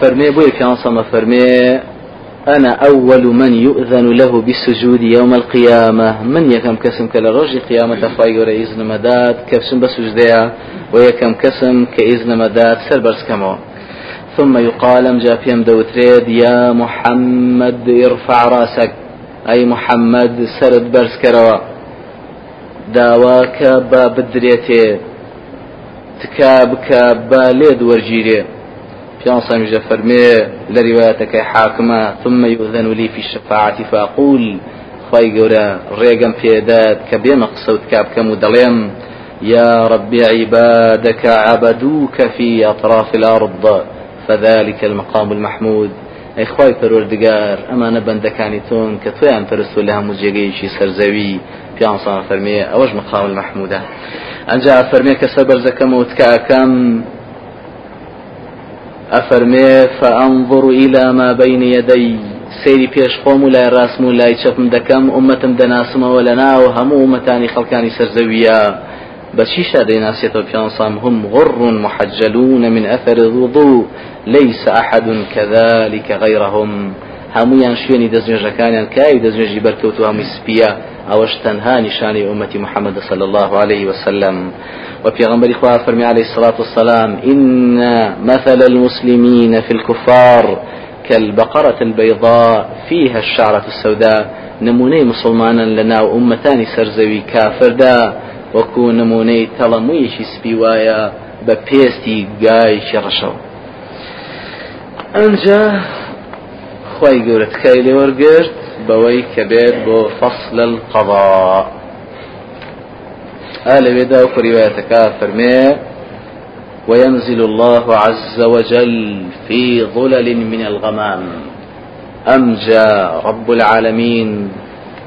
فرمي بوي في عصم فرمي أنا أول من يؤذن له بالسجود يوم القيامة. من يكم كسم كلا رجي قيامة فايقور إذن مداد كفسم بسجدها ويكم كسم كإذن مداد سربرس كمو. ثم يقال جاء فيهم دوتريد يا محمد ارفع رأسك. أي محمد سرد برس كروا. داواك با بدريتي تكابك با ليد ورجيري. في سامي فرمي لروايتك حاكمة ثم يؤذن لي في الشفاعة فأقول خواي قورا ريقم في داد كبير مقصود كاب كمدليم يا رب عبادك عبدوك في أطراف الأرض فذلك المقام المحمود ئەی خی پەروەردگار ئەمانە بەندەکانی تۆن کە تۆیان پەرستو لە هەموو جێگەیەکی سەرزەوی پیانسان فەرمێ ئەوەش مقام المحمودە ئەنجا فەرمێ کە سەر بەرزەکەم و تکاکەم ئەفەرمێ فأنظر إلى ما بين يدي. سيري خۆم و لای ڕاستم و لای چەپم دەکەم ئومەتم دەناسمەوە لە ناو هەموو ومەتانی خەڵکانی سەرزەویە بيانصام هم غر محجلون من أثر الوضوء. ليس أحد كذلك غيرهم. هميان شوێنی دەستێژەکانیان کاوی دەستێژی بەرکەوت و هەمووی سپیە ئەوەش تەنها نیشانی ئومەتی محمد صلى الله عليه وسلم. وفي غنبري خواه فرمي عليه الصلاة والسلام إن مثل المسلمين في الكفار كالبقرة البيضاء فيها الشعرة السوداء نموني مسلمانا لنا وأمتان سرزوي كافر دا وایە بە پێستی گایشی ڕەشەوە ئەجا خی گەورە تکای لێ وەرگرت بەوەی کە بێت بۆ فەصل القضاء آل بيدا وروايتك فرمي. وينزل الله عز وجل في ظلل من الغمام. أمجى رب العالمين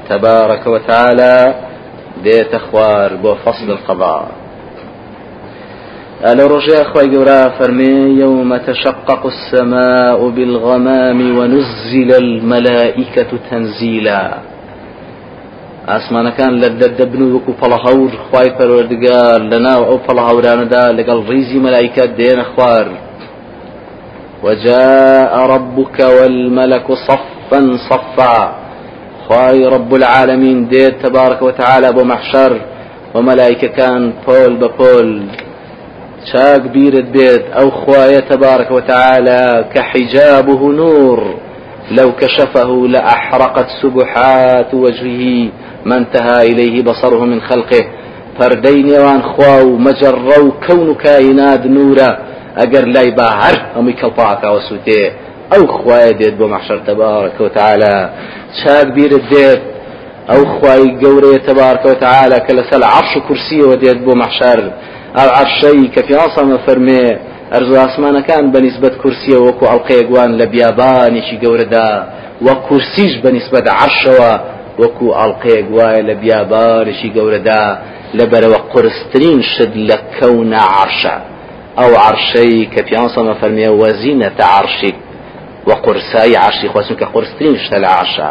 تبارك وتعالى دێتە خوار بۆ فەصل القضاء. لو رجاء أخوي قورا فرمي يوم تشقق السماء بالغمام ونزل الملائكة تنزيلا. ئاسمانەکان لە دەردەبن و وەکو پەڵەهەور خی پەروەردگار لە ناو ئەو پەڵەهاورانەدا لەگەڵ ڕیزی مەلایکە دێنە خوار. وجاء ربك والملك صفا صفا. خواي رب العالمين ديت تبارك وتعالى بو محشر وملائكة كان بول ببول شاق بير الديت أو خواي تبارك وتعالى كحجابه نور. لو كشفه لأحرقت سبحات وجهه ما انتهى إليه بصره من خلقه. فردين يوان خواو مجرو كون كائنات نورا. أجر لا يباهر أمي كالباكا وسوتيه أو خواي ديت بو محشر تبارك وتعالى. چاک بیرت دێت ئەو خوای گەورەیە تەبارکە و تعالە کە لەسەر عەرش و کورسیەوە دێت بۆ مەحشەر ئەرزو ئاسمانەکان بەنسبەت کورسیە وەکو ئەڵلقەیەکوان لە بیابانێکی گەورەدا وە کورسیش بەنسبەت عەرشەوە وەکو ئەڵلقەیەک وایە لە بیابانێکی گەورەدا لەبەرەوە قرسترین شت لە کەونە عەرشە ئەو عەرشەی کە پیاسەمە فەرمێ وەزینەتە عەرشێک وقرساي عرشي خواسم كقرستين شتل عرشا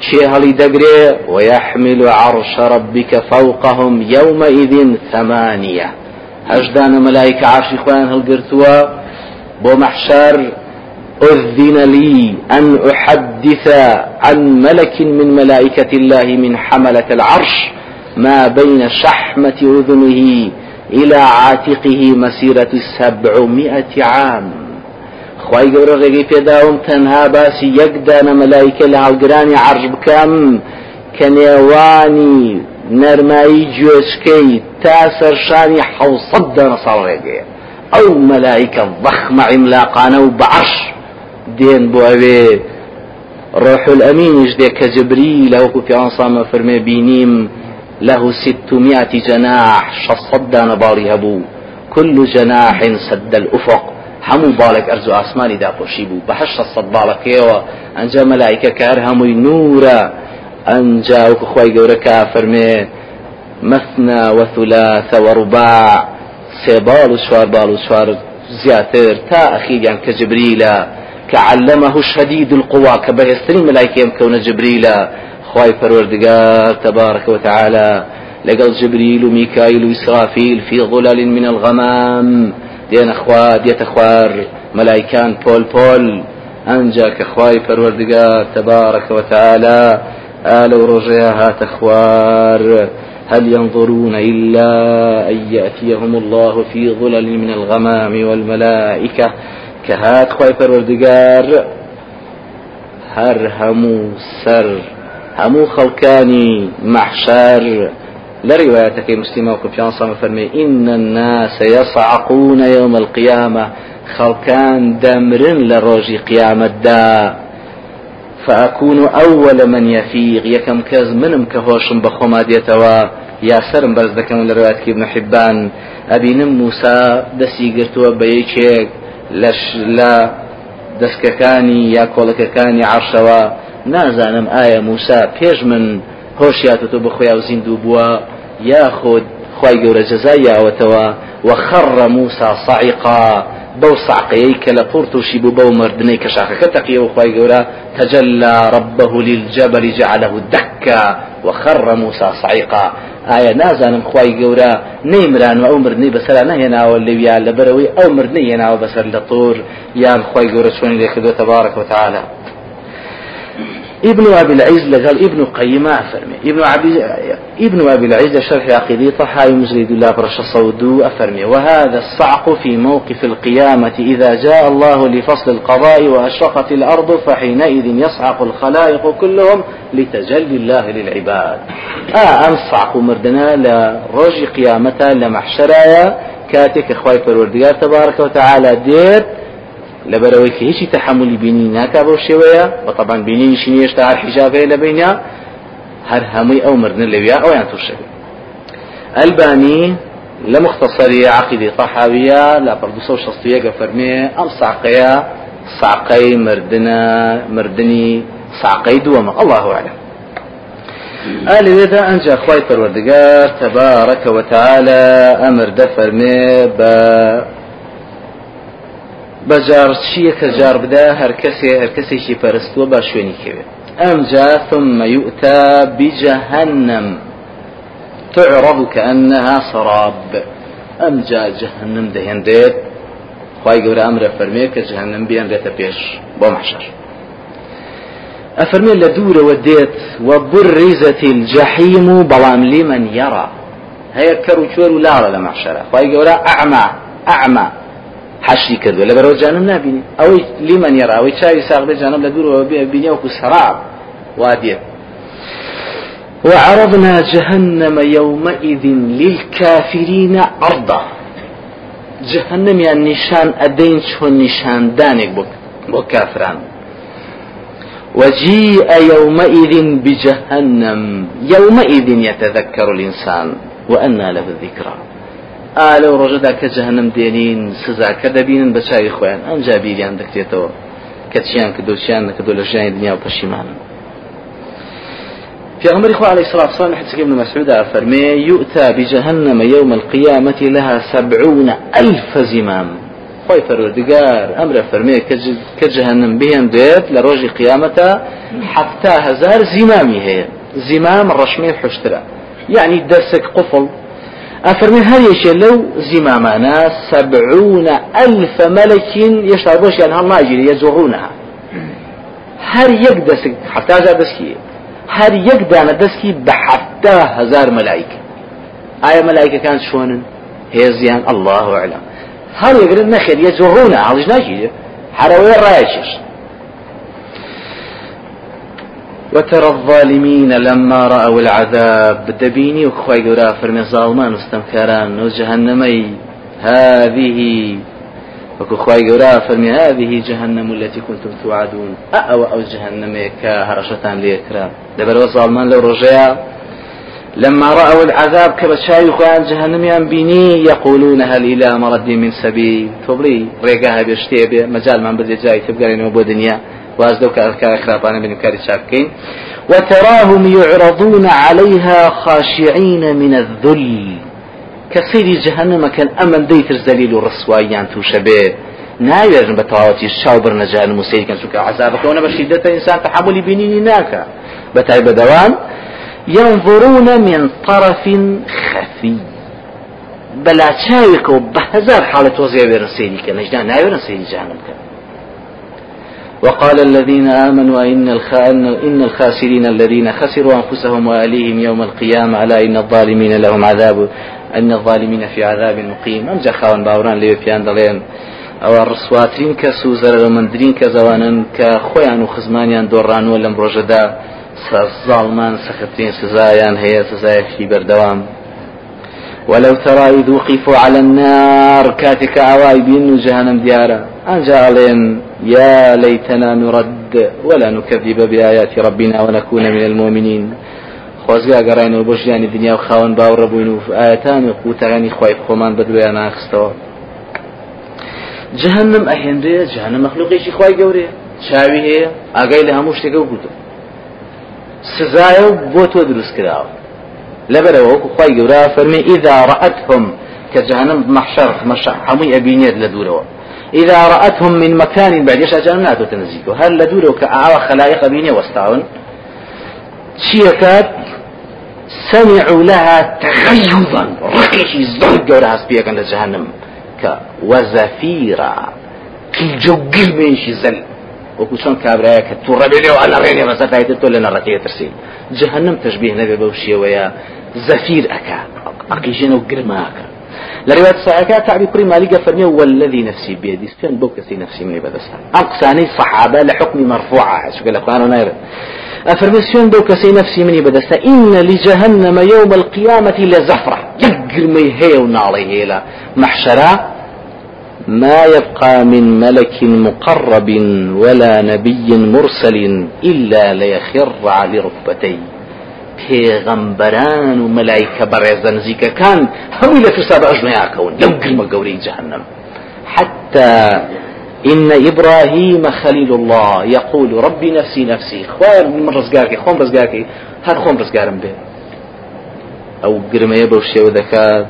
چه هلي دقري ويحمل عرش ربك فوقهم يومئذ ثمانية. هجدان ملائكة عرشي خوان هل قرتوا محشر أذن لي أن أحدث عن ملك من ملائكة الله من حملة العرش ما بين شحمة أذنه إلى عاتقه مسيرة سبعمائة عام. خی گەورە تەنها باسی یەک دانە مەلایکە لە هەڵگرانی عرج بکەم کە نێوانی نەرمایی گوێشکەی تا سەرشانی حوسەد دانە ساڵ ڕێگەیە. ئەو مەلایکە ضەخمە عیملاقانە و بەعش دێن بۆ ئەوێ. ڕۆح الأمينش دێ کە جبريل لەوەکو پیان سامە فەرمێ له ستمائة جناح شصد دان باري هبو كل جناح سد الأفق. باڵێک ئەرزوو ئاسمانی داپۆشی بوو. بە هەشت سەد باڵەکەیەوە. ئەنجا مەلایکە کار هەمووی نورە ئەنجا وەکو خۆی گەورە کا فەرمێ مثنى وثلاث ورباع سێ باڵ و چوار باڵ و چوار زیاتر تا ئەخیریان کە جبریلە کە علمه شديد القوى کە بەهێسترین مەلایکەم کەونە جبریلە خی پەروەردگار تبارك وتعالى لقل جبريل وميكائيل وإسرافيل في ظلال من الغمام دێنە خوا دێتە خوار ملائكان بول بول أنجا كخواي پروردگار تبارك وتعالى آل ورجيا هات هل ينظرون إلا أن يأتيهم الله في ظلل من الغمام والملائكة؟ كهات خواي پروردگار. هر همو سر همو خلقاني محشر. لروايتك مسلمة وكفيان صلى فرمي إن الناس يصعقون يوم القيامة. خلقان دمرن لروجي قيامة دا. فأكون أول من يفيق. يكم كز منم كهوشم بخوما ديتوا يا سرم برز دكم لروايتك ابن حبان. أبينم موسى دسي قرتوا بيكيك لش لا دەستکەکانی یا کۆڵەکەکانی عرشەوە نازانم ئایا موسا پێش من هۆشیاتۆ بخۆیا و زیندوو بووە یاخود خی گەورە جەزای یاوەتەوە وخڕ موسا صعقا بەو سعقەیەی کە لە پڕتوشی بوو بەو مردنەی کە شاخەکە تەقیە و خی گەورە تجلى ربه للجبل جعله دكا وخر موسى صعيقا. ئایا نازانم خی گەورە نەیمران و ئەو مردنی بەسەر نەهێناوە لەویا لەبەرەوەی ئەو مردنی هێناوە بەسەر لە تۆر؟ یان خی گەورە چۆنی لێکردو تبارك وتعالى؟ ابن أبي العز لقال ابن قيمة أفرمي. ابن, عبي ابن أبي العز شرح عقيدة طحاوي مزريد الله برش صودو أفرمي. وهذا الصعق في موقف القيامة إذا جاء الله لفصل القضاء وأشرقت الأرض فحينئذ يصعق الخلائق كلهم لتجلي الله للعباد. آه أم صعق مردنا لروج قيامة لمحشرايا كاتك إخوائي فالوردقار تبارك وتعالى دير لەبەرەوەی کە هیچی تحملی بینی ناکا بەو شێوەیە و طبعا بینیشی نیشتا هەر حیجابەیە لە بینیا هەر هەمووی ئەو مردن لەویا ئەویان تووشە ئەلبانی لە مختصری عقیدی طحاویە لە پردوسە و شەستویەکە فەرمێ ئەم ساقەیە ساقەی مردنە مردنی ساقەی دووەمە الله أعلم. آل إذا أنجى خواي پروردگار تبارك وتعالى أمر دفر با بەجار چییە کە جار بدا هەر کەسێ هەر کەسێکی پەرستووە با کەوێت ئەمجا ثم يؤتى بجهنم. تعرض كأنها سراب. ئەمجا جهنم دەهێندێت. خی گەورە ئەمرە فەرمێ کە جهنم بێنرێتە پێش. بۆ محشر. ئەفەرمێ لە دوورەوە دێت وبرزت الجحيم بەڵام لمن يرى هەیە کەر و چۆر و ئەعما. حشی کردو لە بەرەوە جانم نبینی. ئەوەی لیمەن یێڕا ئەوەی چاوی ساغدە جانم لە دوورەوە بینی وەکو سەراب. وادێت وعرضنا جهنم يومئذ للكافرين عرضا. جهنم يعني نشان أدين شون نشان دانك بك بو كافران وجيء يومئذ بجهنم. يومئذ يتذكر الإنسان وأنى له الذكرى. ئالە و ڕۆژەدا کە جەهنم دێنین سزا کە دەبینن بە چاوی خۆیان ئەمجا بیریان دەکرێتەوە. کە چیان کە دۆچیان نەکردو لە ژیانی دنیا و پەشیمانن عمر إخوة عليه الصلاة والسلام حديث ابن مسعود فرمي يؤتى بجهنم يوم القيامة لها سبعون ألف زمام. خوي فردقار أمر فرمي كجهنم بهم ديت لروج قيامة حتى هزار زمامي هي زمام الرشمي حشترا يعني درسك قفل أفرمي هل يشي لو زمامنا سبعون ألف ملك يشتغلوش يعني هم يجري يزورونها هر يك دسك حتى هزار دسكي. هر يك دانا دسكي بحتى هزار ملائكة؟ آية ملائكة كانت شونن هي زيان الله أعلم. هل يقول نخيل يزورونها عرج ناجي؟ حروي رايشش وترى الظالمين لما رأوا العذاب دبيني وخواي قرا فرمي ظالمان واستمكاران وجهنمي هذه وكو خواي فرمي هذه جهنم التي كنتم توعدون. أأو أو جهنم كهرشتان ليكرا دبر ظالمان لو رجع. لما رأوا العذاب كبشاي خوان جهنم بيني يقولون هل إلى مرد من سبيل. تبري ريقاها بيشتي مجال من بدي جاي تبقى لنا دنيا. واز لو كان خرابانا من كاري شاكين. وتراهم يعرضون عليها خاشعين من الذل. كسيري جهنم كان أمن ديتر زليل الرسوائيان توشبه. ناوێژن بە تەواوەتی شاو و سیرکەن چونکە عذابەکەونە بە شیدەتە ئینسان تحملی بینینی ناکە بەتای بەدەوام ينظرون من طرف خفي. بەلا چاوێکەوە بە حاڵە تۆزیە وێرە سێری کە نەجدا ناوێرە سێری جانم کە وقال الذين آمنوا إن, إن الخاسرين الذين خسروا أنفسهم وأهليهم يوم القيامة ألا إن الظالمين لهم عذاب أن الظالمين في عذاب مقيم. أم جخاون باوران لي بيان دلين. ئەوە ڕسواترین کەس و زەرمەندرین کە زەوانن کە خۆیان و خزمانیان دۆڕانوە لەم ڕۆژەدا زاڵمان سەختترین سزایان هەیە سزایەکی بەردەوام ولو ترى إذ وقفوا على النار كاتك عواي بين جهنم ديارا. أنجالين يا ليتنا نرد ولا نكذب بآيات ربنا ونكون من المؤمنين. خۆزگا گەڕینەوە بۆ ژیانی دنیا و خاوەن باوڕە بووین و ئاەتانی قوتەکانی خی خۆمان بەدوێیان ناخستەوە. جهنم ئەهێنرێ جهنم مەخلوقێکی خی گەورەیە. چاوی هەیە ئاگای لە هەموو شتێکە گوتو سزایە و بۆ تۆ دروست کراوە. لەبەرەوە وەکو خی گەورە فەرمی ئیدا ڕەتهم کە جهنم مەحشەر هەمووی ئەبینێت لە دوورەوە إذا رأتهم من مكان بعد يشاء جهنم ناتو تنزيكو هل لدورو كأعوى خلائق بيني وستاون شيكات سمعوا لها تغيظا. رقشي زرق ولا هسبيك عند جهنم. وزەفیرا قیلجە و گلمێنشی زەل وەکو چۆن کابراایە کە تو ڕەبێنێ و ئەلەڕێنێ بەسەرایتە تۆ لە نەڕەتەیە ترسی جهنم تشبیه نەبێ بەو شێوەیە زەفیر ئەکا ئەقیژێنە و گرماکە لرواية صحيحة كعبي كري مالك فرمي والذي نفسي بيدي. سفين بو كسي نفسي مني بدستا أقصاني صحابة لحكم مرفوعة. شو قال القرآن ناير أفرمي سفين بو كسي نفسي مني بدستا إن لجهنم يوم القيامة لزفرة يقر مي هي ونالي هيلا محشرة. ما يبقى من ملك مقرب ولا نبي مرسل إلا ليخر على ركبتيه. پێغەمبەران و مەلایکە بەڕێزە نزیکەکان هەمووی لە فرسا بە ئەژنەیاکەون لەو گرمە گەورەی جهنم حتى إن إبراهيم خليل الله يقول ربي نفسي نفسي. خوار من رزقاكي خوم رزقاكي هر خوم رزقارم به أو قرمية بوشي وذكات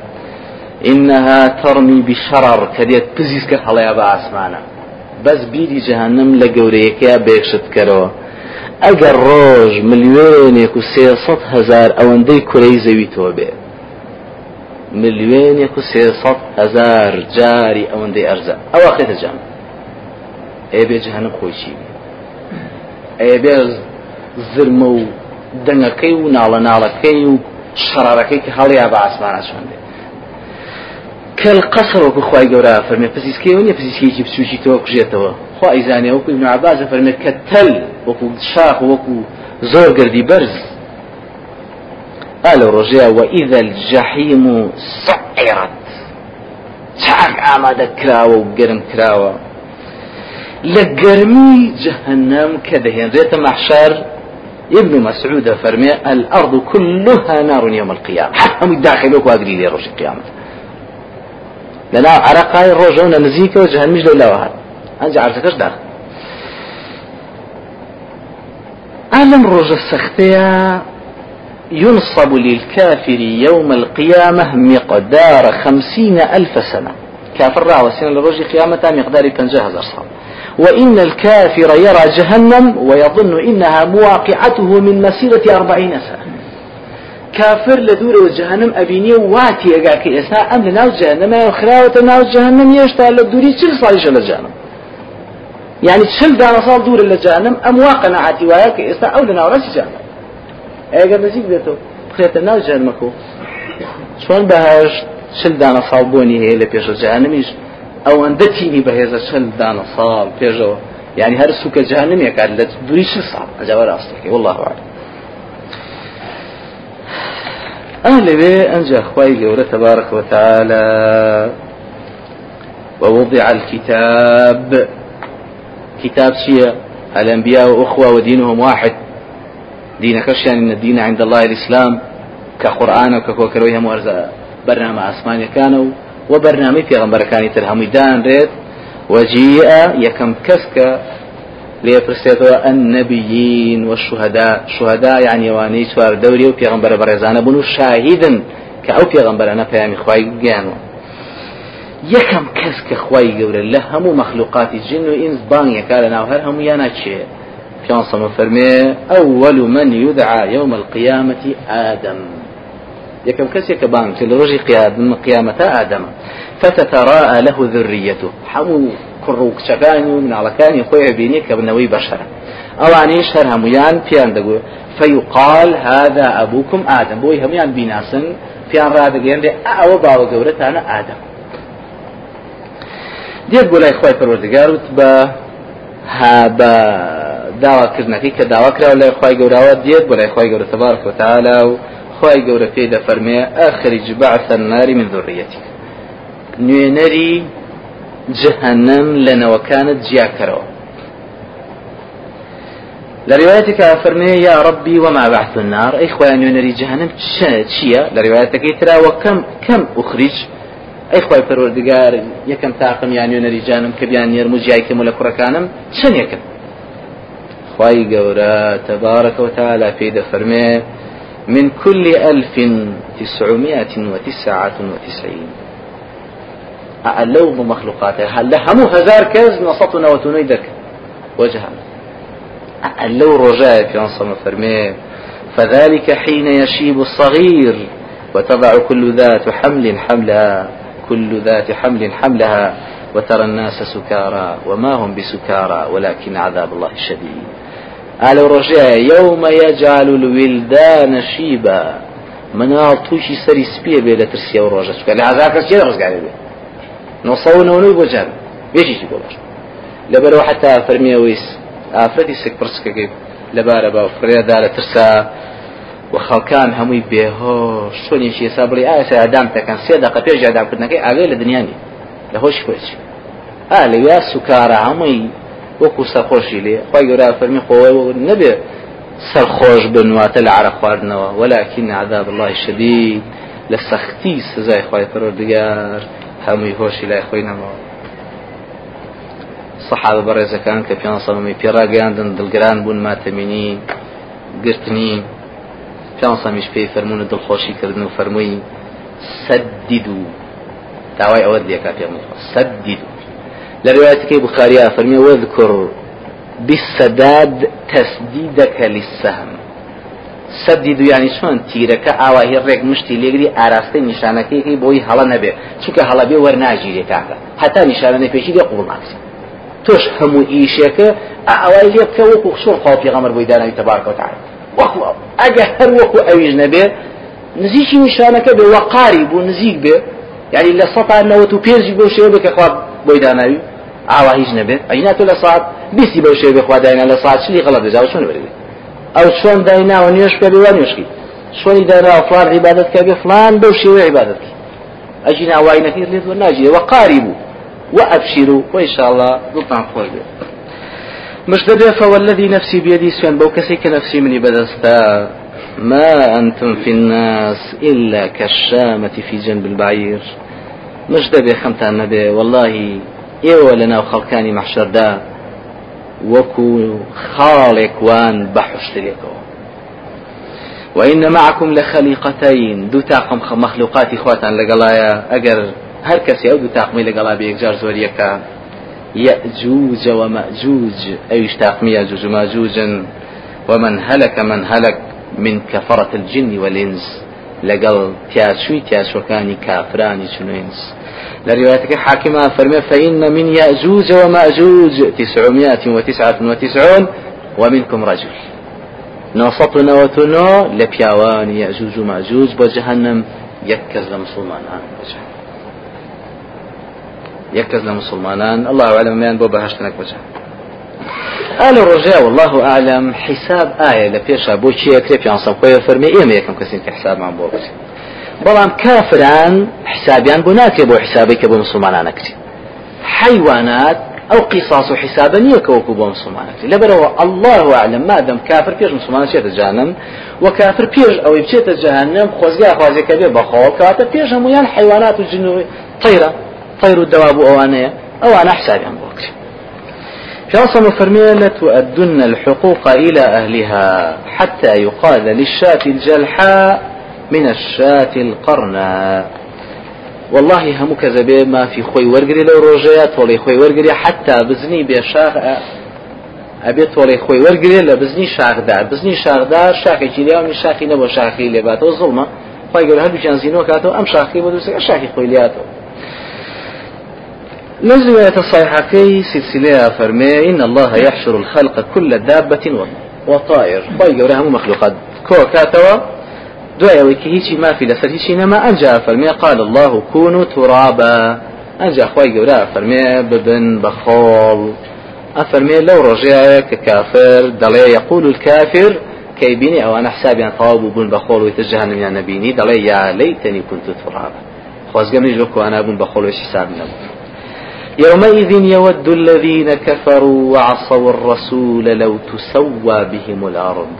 إنها ترمي بشرر كديت بزيسك حڵەیە بە ئاسمانە. بەس بیری جەهنم لە گەورەیەکەیە بێکشت کەرەوە. ئەگەر ڕۆژ ملیێنێک و سێسەد هزار ئەوەندەی کورەی زەوی تۆ بێ. ملیێنێک و سێسەد هزار جاری ئەوەندەی ئەرزە. ئەوە خێتە جام ئێ بێ جەهنم خۆشی. ئێ بێ زرمە و دەنگەکەی و ناڵە ناڵەکەی و شەرارەکەی کە هەڵیا بە ئاسمانە چۆن بێ. كالقصر وكو خواي قورا فرمي بسيسكي ونيا بسيسكي بسوشي تو كجيتوا خوا ايزاني وكو ابن عباس فرمي كتل وكو شاخ وكو زور قردي برز قال الرجاء وإذا الجحيم سعرت چاک ئامادە کراوە و گەرم کراوە. لە گەرمی جهنم کە دەهێنرێتە مەحشار ابن مسعود فرمي الأرض كلها نار يوم القيامة. حتى مداخل وكواقري لي رجل القيامة لەنا عراقای ڕۆژە و لە نزیکەوە جهنمیش لە لاوە هات ئەنج ئالم ڕۆژە سەختەیە ينصب للكافر يوم القيامة مقدار خمسين ألف سنة. كافر راه سنة لرجل قيامة مقدار بنجاه هزار صال وإن الكافر يرى جهنم ويظن إنها مواقعته من مسيرة أربعين سنة. كافر لدور جهنم أبيني واتي أقاك إسا أم لناو جهنم خراوة ناو جهنم يشتا لدوري چل صالش لجهنم يعني چل دانا صال دور لجهنم أم واقع نعاتي وياك إسا أو لناو رسي جهنم أقا نزيك بيتو خيط ناو جهنمكو شوان بهاش چل دانا بوني هي لبيش جهنميش أو أندتيني بهذا چل دانا صال بيجو. يعني هر سوك جهنم يكاد لدوري چل صال. أجاب راستك والله أعلم. أهل بي أنجى أخوي قولة تبارك وتعالى. ووضع الكتاب. كتاب شيء الأنبياء أخوة ودينهم واحد. دين كشيان إن الدين عند الله الإسلام كقرآن وككوكرويهم وأرزاء برنامج أسمانيا كانوا وبرنامج في غنبر كان دان ريت وجيء يكم كسك ليفرستيتوا النبيين والشهداء. شهداء يعني واني سوار دوري و پیغمبر برزانه بنو شاهدا كأو پیغمبر أنا پیامي خواي گيانو يكم كس كخواي گور له همو مخلوقات الجن وإنس بان يكالنا وهر همو يانا چه كان صم فرمي أول من يدعى يوم القيامة آدم. يكم كسي كبان في الرجي قيامة آدم. فتتراءى له ذريته حمو كروك شكاني من على كان يخوي بيني كبنوي بشرة أو عني شر هميان بيان دقو فيقال هذا أبوكم آدم. بوي هميان بيناسن بيان رادقين دي أو باو قورتانا آدم. دێت بۆ لای خی پەروەردگار وت بە بە داواکردنەکەی کە داواکراوە لای خی گەوراوە دێت بۆ لای خی گەورە تبارک و تعالی و خی گەورە پێی دەفەرمێ ئەخرج بەعث النار من ذريتك نوێنەری جهنم لەنەوەکانت جیاکەرەوە. لە ڕواەتێکە فەرمێ یا ڕبی وما بعث النار ئەی خۆیان نوێنەری جهنم چییە؟ لە ڕواەتەکەی تراوە کەم کەم ئوخریج ئەی خۆی پەروەردگار یەکەم تاقم یان نوێنەری جانم کە بیان نێرم و جیایکەم و لە کوڕەکانم چەندێکم خی گەورە تبارك وتعالى في دفرمي من كل ألف تسعمائة وتسعة وتسعين. أعلو بمخلوقاته هل همو هزار كز نصطنا وتنيدك وجها أعلو رجاء في أنصم فرمي. فذلك حين يشيب الصغير وتضع كل ذات حمل حملها. كل ذات حمل حملها وترى الناس سكارى وما هم بسكارى ولكن عذاب الله شديد. على رجاء يوم يجعل الولدان شيبا. مناڵ تووشی سەری سپیە بێ لە ترسیە و ڕۆژە چکە لە عذاب کەس چێ ڕزگارێ بێ نۆسەونەوەی بۆ جان بێژیشی بۆ باش لەبەرەوە حتا فەرمیەوەیس ئافرەتی سک پرسکەکەی لەبارە بە ترسا و خەڵکان هەمووی بێهۆش. چۆنیشی ێسا بڵێ ئاسا ئادام تەکەن سێ دقە پێش ئادامکردنەکەی ئاگەی لە دنیانی لە هۆشی خۆچی ئا لە یا سوکارە هەمووی وەکو سەرخۆشی لێ. خی گەورا فەرمی خۆی نەبێ سەرخۆش بنواتە لە عرە خواردنەوە وەلاکن عذاب الله شدید. لە سەختی سزای خی پەرۆردگار هەمووی هۆشی لای خۆی نەمەوە صحابە بەڕێزەکان کە پێ سەڵمی پێڕاگەاندن دڵگران بوون ماتەمینی گرتنی. پێسەمیش پێی فەرمونە دڵخۆشیکردن و فەرمووی سەدید و داوای ئەوە دیێکا پێ سەدید لە ڕواەتەکەی بخاریا فەرمی وەذکر بالسداد تسديدك للسهم. سدید و ینی چۆن؟ تیرەکە ئاواهی ڕێک مشتی لێگری ئاراستەی نیشانەکەیەکەی بۆی هەڵە نەبێ. چونکە هەڵە بێ وەرناژیرێ کاکە. هەتا نیشانە نەپێشی لێ قوڵ ناکسی تۆش هەموو ئیشێکە ئاوای لێ بکە وەکو خشۆر خاڵ پێغەمەر بۆی داناوی تەبارکەوە وەکو ئەگە هەر وەکو ئەویش نەبێ نزیکی نیشانەکە بێ وەقاری بوو نزیک بێ. یعنی لە سەتا نەوەت و پێنجی بۆ شێوە بکە خواب بۆی داناوی ئاوا هیچ نەبێت ئەینا تۆ لە ساعت بیستی بەو شێوە بخوا داینا لە ساعت چلی غەڵەت دەجا چۆن بێت ئەو چۆن دایناوە نوێش پێ بێ نوێشکی. چۆنی دایناوە فلان کە بێ فلان بەو شێوە عیبادەت ئەجی ناوای نەکەی لێت وەرناژیە وەقاری بوو. وأبشروا وإن شاء الله ضبطان خوش مش دبي فوالذي نفسي بيدي سوان بو كسيك نفسي مني بدستا ما أنتم في الناس إلا كالشامة في جنب البعير. مش دبي خمتان نبي والله ئێوە لە ناو خەڵکانی مەحشەردا وەکو خاڵێک وان بەحشترێکەوە وإن معكم لخليقتين دو تاقم مخلوقاتي خواتان لقلايا. أجر هر كسي أو دو تاقمي لقلا بيكجار زوريكا. يأجوج ومأجوج. أي تاقمي يأجوج ومأجوج. ومن هلك من هلك من كفرة الجن والإنس. لقل تياشوي تياشوكاني كافراني شنوينس لروايتك حاكمة فرمي فإن من يأجوج ومأجوج تسعمائة وتسعة وتسعون ومنكم رجل. نوسطنا وتنو لبياوان يأجوج ومأجوج بجهنم يكز لمسلمانان بجهنم يكز لمسلمانان الله أعلم من بو بهشتنك بجهنم آل الرجاء والله أعلم. حساب آية لبيشا بو چي يكري في عنصم خويا فرمي. إيما يكم كسين كحساب عن بوكسي بەڵام کافران حسابیان بۆ ناکرێت بۆ حسابی کە بۆ مسلمانان نەکرێت حیوانات ئەو قیساس و حسابە نییە کە وەکو بۆ مسلمانەکرێت لەبەرەوە الله عالم مادەم کافر پێش مسلمان چێتە جانم و کافر پێش ئەوەی بچێتە جهنم خۆزگا خوازێکە بێ بەخۆ کاتە پێش هەمویان حیوانات و جنوی طیرە طير الدواب أوانية أوانا حسابيان بوكري شاصم فرمية تؤدن الحقوق إلى أهلها حتى يقال للشاة الجلحاء من الشاة القرنى والله همو كذبه ما في خوي ورقري لو روجيات ولي خوي ورقري حتى بزني بشاخ ئەبێت تۆڵی خۆی وەرگێ لە بزنی شاخدا بزنی شاخدا شاخێکی لێونی شاخی نەبۆ شاخی لێباتەوە زڵمە خی گەور هەردووچیان زیینەوە کاتەوە ئەم شاخی بۆ دووسەکە شاخی خۆی لاتەوە نزلت صيحكي سلسلة فرمي إن الله يحشر الخلق كل دابة وطائر. خواهي قولها مو مخلوقات. كو كاتوا دعا ويكي ما في لسر هيشي نما أنجا فرمي قال الله كونوا ترابا. أنجا خواهي قولها فرمي ببن بخول. أفرمي لو رجع ككافر دلي يقول الكافر كيبيني أو أنا حسابي أن طواب بن بخول ويتجهن من نبيني. دلي يا ليتني كنت ترابا. خوازقمني لكو أنا بن بخول ويش حساب نبو. يومئذ يود الذين كفروا وعصوا الرسول لو تسوى بهم الأرض.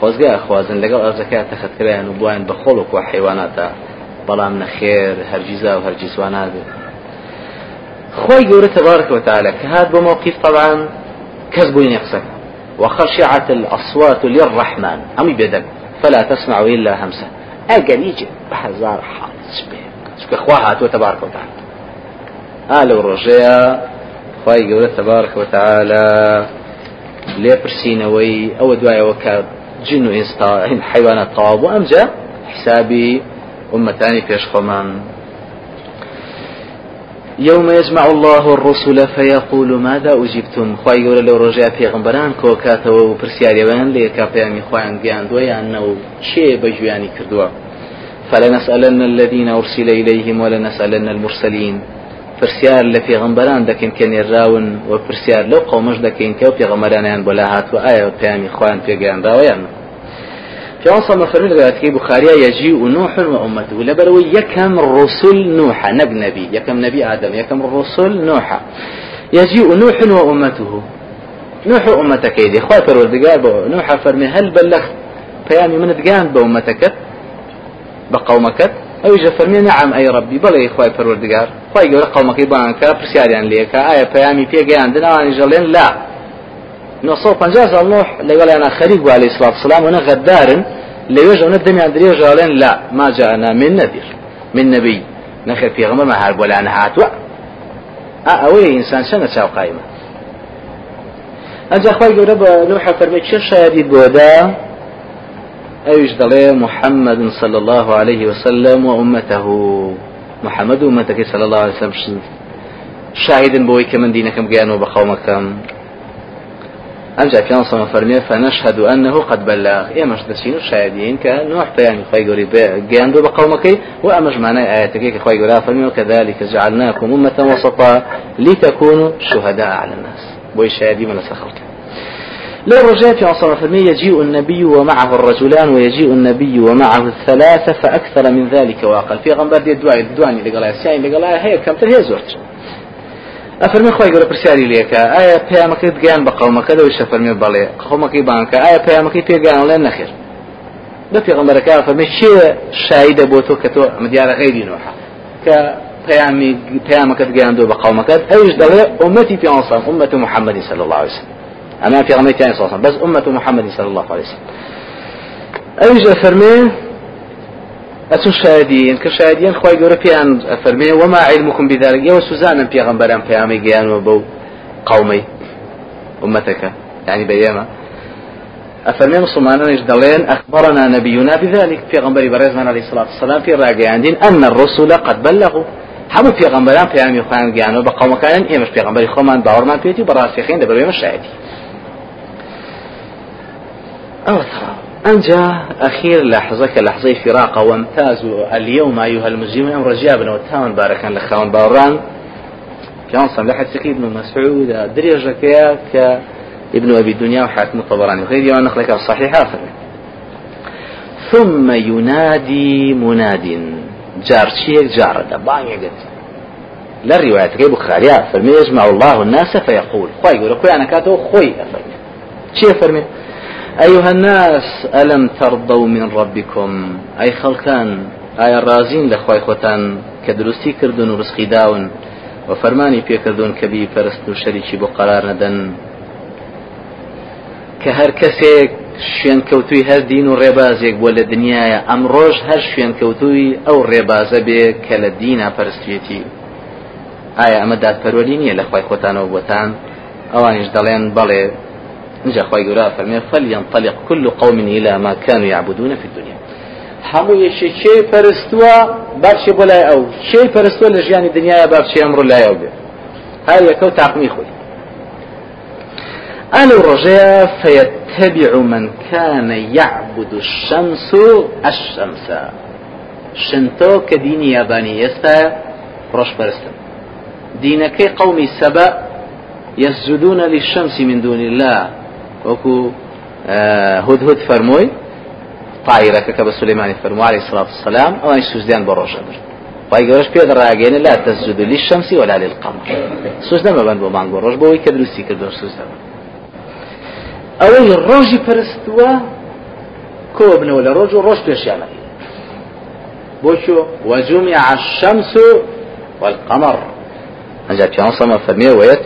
خۆزگای خوازن لەگەڵ ئەرزەکە تەخەتکرایان و بووان بە خۆڵک و حیواناتە بەڵام نەخێر هەرگیزا و خۆی گەورە تبارك وتعالى بۆ موقف طبعا بووی قسەکە وخشعت الأصوات للرحمن. أمي بدك فلا تسمع إلا همسة. أجل يجي بحزار حالس به خواها تبارك وتعالى آل ڕۆژەیە خی گەورە تەبارك وتعالى لێ پرسیینەوەی ئەوە دوایەوە کە جن و ئێستا حیوانە تەواو بوو ئەمجا حسابی أمتاني فيش خمان يوم يجمع الله الرسل فيقول ماذا أجبتم؟ خواهي يقول لو رجاء في غنبران كوكاتا وبرسياريوان ليكا بيامي خواهي قيان دويا أنه شيء بجواني كردوا. فلنسألن الذين أرسل إليهم ولنسألن المرسلين. پرسیار لە پێغمبەران دەکەین کە نێراون و پرسیار لەو قومەش دەکەین کە و پێغەمەرانیان بۆ لا هاتووە ئایا پەیامی خۆیان پێگەیانداوەیان پیان صلى فرمي لغاية بخاريا يجيء نوح وأمته لبرو يكم رسل نوح نب نبي يكم نبي آدم يكم الرسل نوح. يجيء نوح وأمته نوح أمتك يدي خواه فرودقار نوح فرمي هل بلغت بيامي من دقان بأمتك بقومك ئەو ژە فەرمی نعم ئەی ڕبی بڵێ خی پەروەردگار. خی گەورە قەڵمەکەی بانکە پرسیاریان لێکە ئایا پەیامی پێگەیان دناوانی ژەڵێن لا. 950 سال نوح لەگەڵیانە خەریک بوو عليه الصلاة والسلام ونە غەدارن لەوێژ ئەوە دەمیان درێ ژەڵێن لا. ما جاءنا من نذير من نبي. نەخێر پێغەمبەر ما هەر بۆلانە هاتووە ئەوەی ئینسان چەندە چاو قایمە ئەنجا خی گەورە بە نوح فەرمی چه شایدی بۆدا أيش دلي محمد صلى الله عليه وسلم وأمته. محمد وأمتك صلى الله عليه وسلم شاهدا بوي كمن دينكم قيانوا بقومكم أمجا كان صلى فنشهد أنه قد بلغ. إيه مش دسينو شاهدين كنوح بيان خي قولي قياندو بقومك وأمج معنى آياتك قولي فرمي وكذلك جعلناكم أمة وسطا لتكونوا شهداء على الناس. بوي شاهدين من سخرك لا عصر فرمي يجيء النبي ومعه الرجلان ويجيء النبي ومعه الثلاثة فأكثر من ذلك وأقل. في غنبر دي الدعاء الدعاني لقلاء السائل لقلاء هي كم تر هي زورت أفرمي خوي يقول برسالي ليك آية بيامك دقيان بقومك هذا وش أفرمي بالي قومك بانك آية بيامك بيقان لين نخير غنبر كان فرمي شيء شاهد بوتو كتو مديار غيري نوحا ك بيامي بيامك دقيان دو بقومك أيش دلي أمتي في أنصار أمة محمد صلى الله عليه وسلم. أما في غمية صلى الله عليه وسلم. بس أمة محمد صلى الله عليه وسلم. أيجا فرمي؟ أتو شاهدين كشاهدين خواهي قولة بيان فرمي وما علمكم بذلك؟ يو سوزانا في في عمي قيان وبو قومي أمتك يعني بياما. أفرمي مسلمان دلين أخبرنا نبينا بذلك. في غنبري برزمان عليه الصلاة والسلام في الراقي عندين أن الرسل قد بلغوا هەموو پێغمبەران پەیامی خۆیان گیانەوە بە قومەکانن ئێمەش پێغمبەری خۆمان باوەڕمان پێێتی بەڕاستیخین دەبێمە شایدی أو ترى. أنجا أخير لحظة كلحظة فراق وامتازوا اليوم أيها المسلمون أمر جابنا وتاون بارك لخوان باوران. كان صم لحد سكيد بن مسعود دريجة كيا ابن أبي الدنيا وحاتم الطبراني وغير يوم نخلك الصحيح آخر. ثم ينادي مناد. جار شيك جار دبان يقت. لا الرواية كي بخاريا فرمي يجمع الله الناس فيقول. خوي يقول خوي أنا كاتو خوي. أفرمي. شي فرمي أيها الناس ألم ترضوا من ربكم؟ أي خلقان ئایا ڕازین لە خی خۆتان کە دروستی کردن و ڕسقی داون و فەرمانی پێکردون کەبی پەرست و شەریکی بۆ قرار نەدەن کە هەر کەسێک شوێن کەوتوی هەر دین و ڕێبازێک بۆ لە دنیاە ئەمڕۆژ هەر شوێن کەوتوی ئەو ڕێبازە بێ کە لە دینە پەرستێتی ئایا ئەمە دادپەرۆلی نییە لە خی خۆتانەوە بۆتان ئەوانیش دەڵێن بەڵێ نجا خواهي قراء فرمي فلينطلق كل قوم إلى ما كانوا يعبدون في الدنيا. هەموو یەکێ کێ پەرستووە باشێ بۆ لای ئەو کێ پەرستووە لە ژیانی دنیاە باشێ ئەمڕۆ لای ئەو بێ هەر یەکە و تاقمی ڕۆژەیە فيتبع من كان يعبد الشمس الشمس. شنتۆ کە دینی یابانی ئێستا پەرستن دینەکەی قومی سەبە يسجدون للشمس من دون الله. وكو هدهد فرموي طائرة كبا سليمان فرمو عليه الصلاة والسلام أو أن سجدان بروش أمر بايقرش بيد راقين لا تسجد للشمس ولا للقمر. سجدان ما بند بمان بروش بوي كدروسي كدور سجدان أوي الروج فرستوا كو ابن ولا روج وروج بيشيانا بوشو وجمع الشمس والقمر. أنجا بيان صمى فرميه ويت